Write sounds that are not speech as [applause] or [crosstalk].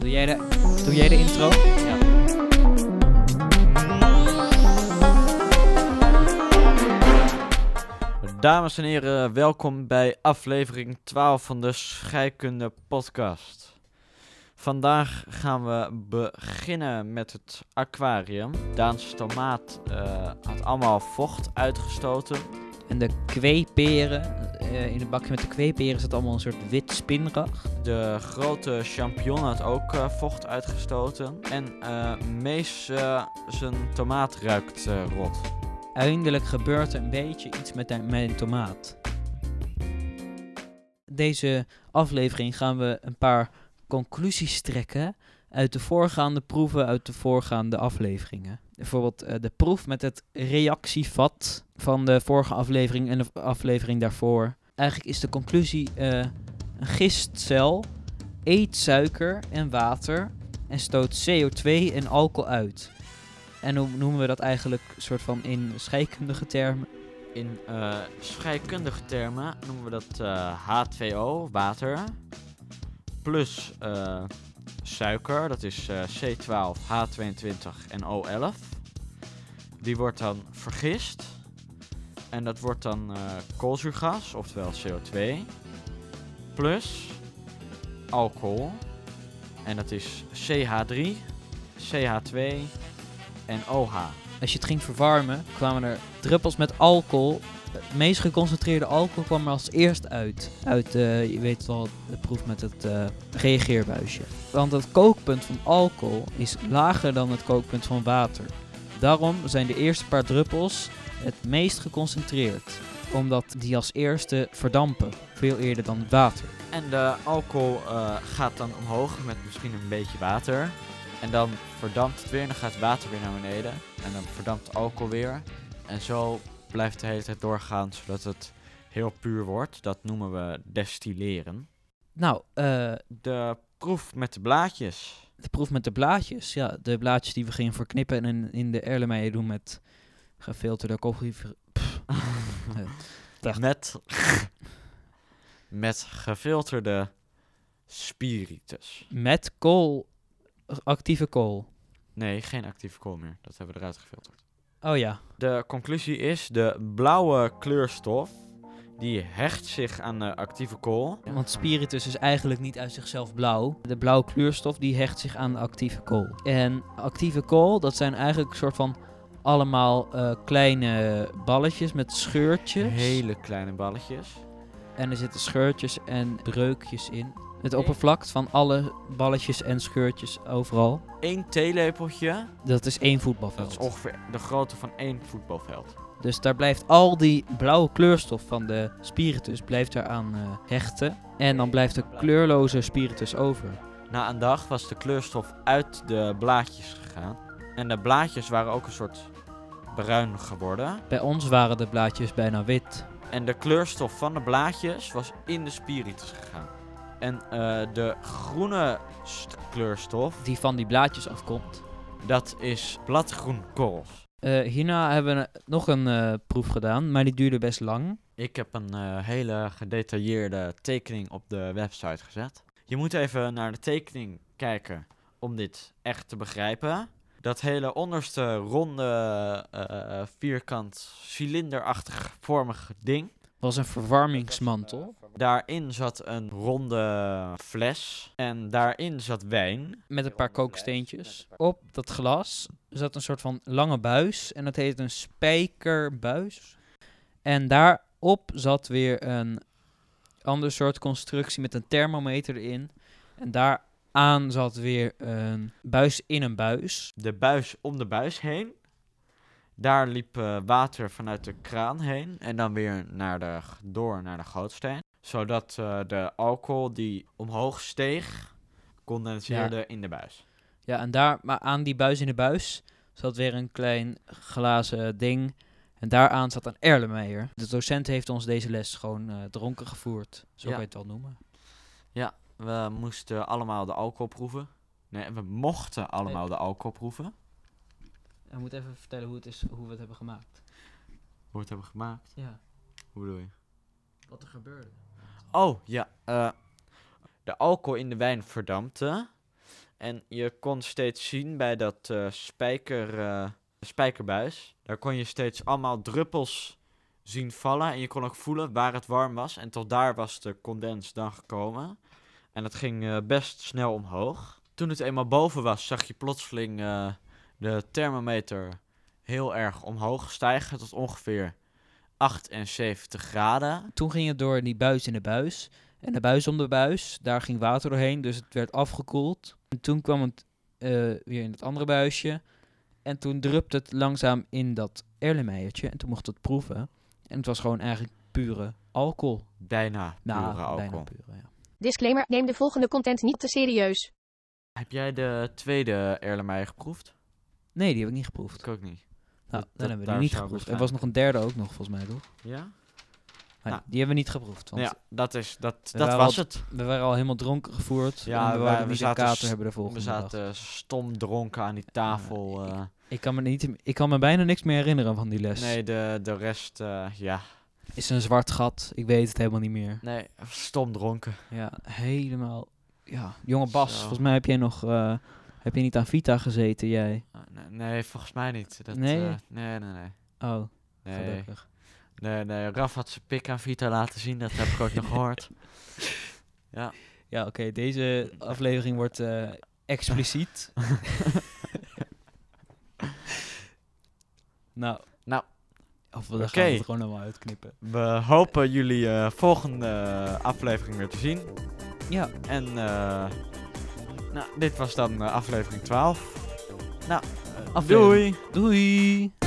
Doe jij de, doe jij de intro? Ja. Dames en heren, welkom bij aflevering 12 van de Scheikunde Podcast. Vandaag gaan we beginnen met het aquarium. Daans tomaat eh, had allemaal vocht uitgestoten. En de kweeperen, eh, in het bakje met de kweeperen zat allemaal een soort wit spinrag. De grote champignon had ook eh, vocht uitgestoten. En eh Mees, zijn tomaat ruikt rot. Eindelijk gebeurt er een beetje iets met de- mijn tomaat. Deze aflevering gaan we een paar conclusies trekken uit de voorgaande proeven uit de voorgaande afleveringen. Bijvoorbeeld eh, de proef met het reactievat van de vorige aflevering en de aflevering daarvoor. Eigenlijk is de conclusie eh, een gistcel eet suiker en water en stoot CO2 en alcohol uit. En hoe noemen we dat eigenlijk soort van in scheikundige termen? In eh, scheikundige termen noemen we dat eh, H2O, water, plus suiker, dat is eh, C12, H22 en O11. Die wordt dan vergist en dat wordt dan eh, koolzuurgas, oftewel CO2, plus alcohol en dat is CH3, CH2 en OH. Als je het ging verwarmen, kwamen er druppels met alcohol. Het meest geconcentreerde alcohol kwam er als eerst uit. Uit, eh, je weet wel, de proef met het eh, reageerbuisje. Want het kookpunt van alcohol is lager dan het kookpunt van water. Daarom zijn de eerste paar druppels het meest geconcentreerd. Omdat die als eerste verdampen. Veel eerder dan het water. En de alcohol eh, gaat dan omhoog met misschien een beetje water. En dan verdampt het weer en dan gaat het water weer naar beneden. En dan verdampt alcohol weer. En zo blijft de hele tijd doorgaan zodat het heel puur wordt. Dat noemen we destilleren. Nou, eh, De proef met de blaadjes. De proef met de blaadjes. Ja, de blaadjes die we gingen verknippen en in, de erlenmeien doen met gefilterde koffie. Dacht- [laughs] Met, met gefilterde spiritus. Met kool, actieve kool. Nee, geen actieve kool meer. Dat hebben we eruit gefilterd. Oh ja, De conclusie is de blauwe kleurstof die hecht zich aan de actieve kool. want spiritus is eigenlijk niet uit zichzelf blauw. De blauwe kleurstof die hecht zich aan de actieve kool. En actieve kool, dat zijn eigenlijk een soort van allemaal eh, kleine balletjes met scheurtjes. Hele kleine balletjes. En er zitten scheurtjes en breukjes in. Het oppervlak van alle balletjes en scheurtjes overal. Eén theelepeltje, Dat is één dat voetbalveld. is ongeveer de grootte van één voetbalveld. Dus daar blijft al die blauwe kleurstof van de spiritus blijft eraan eh hechten. En dan blijft de kleurloze spiritus over. Na een dag was de kleurstof uit de blaadjes gegaan. En de blaadjes waren ook een soort bruin geworden. Bij ons waren de blaadjes bijna wit. En de kleurstof van de blaadjes was in de spiritus gegaan. En eh, de groene st- kleurstof, Die van die blaadjes afkomt. dat is bladgroen korrels. Eh, hierna hebben we nog een eh, proef gedaan, maar die duurde best lang. Ik heb een hele gedetailleerde tekening op de website gezet. Je moet even naar de tekening kijken om dit echt te begrijpen. Dat hele onderste ronde, eh, vierkant, cilinderachtig vormig ding. was een verwarmingsmantel. Daarin zat een ronde fles en daarin zat wijn. Met een paar kooksteentjes. Op dat glas zat een soort van lange buis. En dat heet een spijkerbuis. En daarop zat weer een ander soort constructie met een thermometer erin. En daaraan zat weer een buis in een buis. De buis om de buis heen. Daar liep eh, water vanuit de kraan heen en dan weer naar de, door naar de gootsteen. Zodat eh, de alcohol die omhoog steeg, condenseerde in de buis. Ja, en daar, maar aan die buis in de buis zat weer een klein glazen ding. En daaraan zat een Erlenmeyer. De docent heeft ons deze les gewoon eh, dronken gevoerd. Zo Ja. kan je het wel noemen. We moesten allemaal de alcohol proeven. Nee, we mochten allemaal de alcohol proeven. We moeten even vertellen hoe, het is, hoe we het hebben gemaakt. Hoe we het hebben gemaakt. Ja, Hoe bedoel je? wat er gebeurde. Oh, ja. eh, de alcohol in de wijn verdampte. En je kon steeds zien bij dat eh, spijker, eh, spijkerbuis. Daar kon je steeds allemaal druppels zien vallen. En je kon ook voelen waar het warm was. En tot daar was de condens dan gekomen. En dat ging eh, best snel omhoog. Toen het eenmaal boven was, zag je plotseling eh, de thermometer heel erg omhoog stijgen. Tot ongeveer 78 graden. Toen ging het door die buis in de buis. En de buis om de buis, daar ging water doorheen, dus het werd afgekoeld. En toen kwam het eh, weer in het andere buisje. En toen drupte het langzaam in dat erlenmeiertje. En toen mocht het proeven. En het was gewoon eigenlijk pure alcohol. Bijna pure Nou, alcohol. bijna pure, ja. Disclaimer, neem de volgende content niet te serieus. Heb jij de tweede Erlenmeyer geproefd? Nee, die heb ik niet geproefd. Ik ook niet. Nou, Dat- dan hebben we daar die niet zou geproefd. Er was nog een derde ook nog, volgens mij, toch? Ja? Nou. die hebben we niet geproefd. Want ja, dat, is, dat, We dat waren was al- het. we waren al helemaal dronken gevoerd. Ja, en we wij- we niet zaten kater s- hebben de We volgende dag. zaten stom dronken aan die tafel. eh. Ik kan, me niet, ik kan me bijna niks meer herinneren van die les. nee, de, de rest, eh, ja. Is een zwart gat. Ik weet het helemaal niet meer. Nee, stom dronken. Ja, helemaal. Ja, jonge Bas, Zo. volgens mij heb jij nog. eh, heb je niet aan Vita gezeten, jij? Eh, nee, nee, volgens mij niet. Dat, Nee? eh, nee, nee, nee. Oh, Nee, gelukkig. nee, nee. Raf had zijn pik aan Vita laten zien, dat heb ik ook nog [laughs] gehoord. Ja. Ja, oké, deze aflevering wordt eh, expliciet. [laughs] nou. Nou. Of we gaan we het gewoon allemaal uitknippen. We hopen jullie eh, volgende eh, aflevering weer te zien. Ja, En eh, nou, dit was dan aflevering 12. Nou, aflevering. doei! Doei!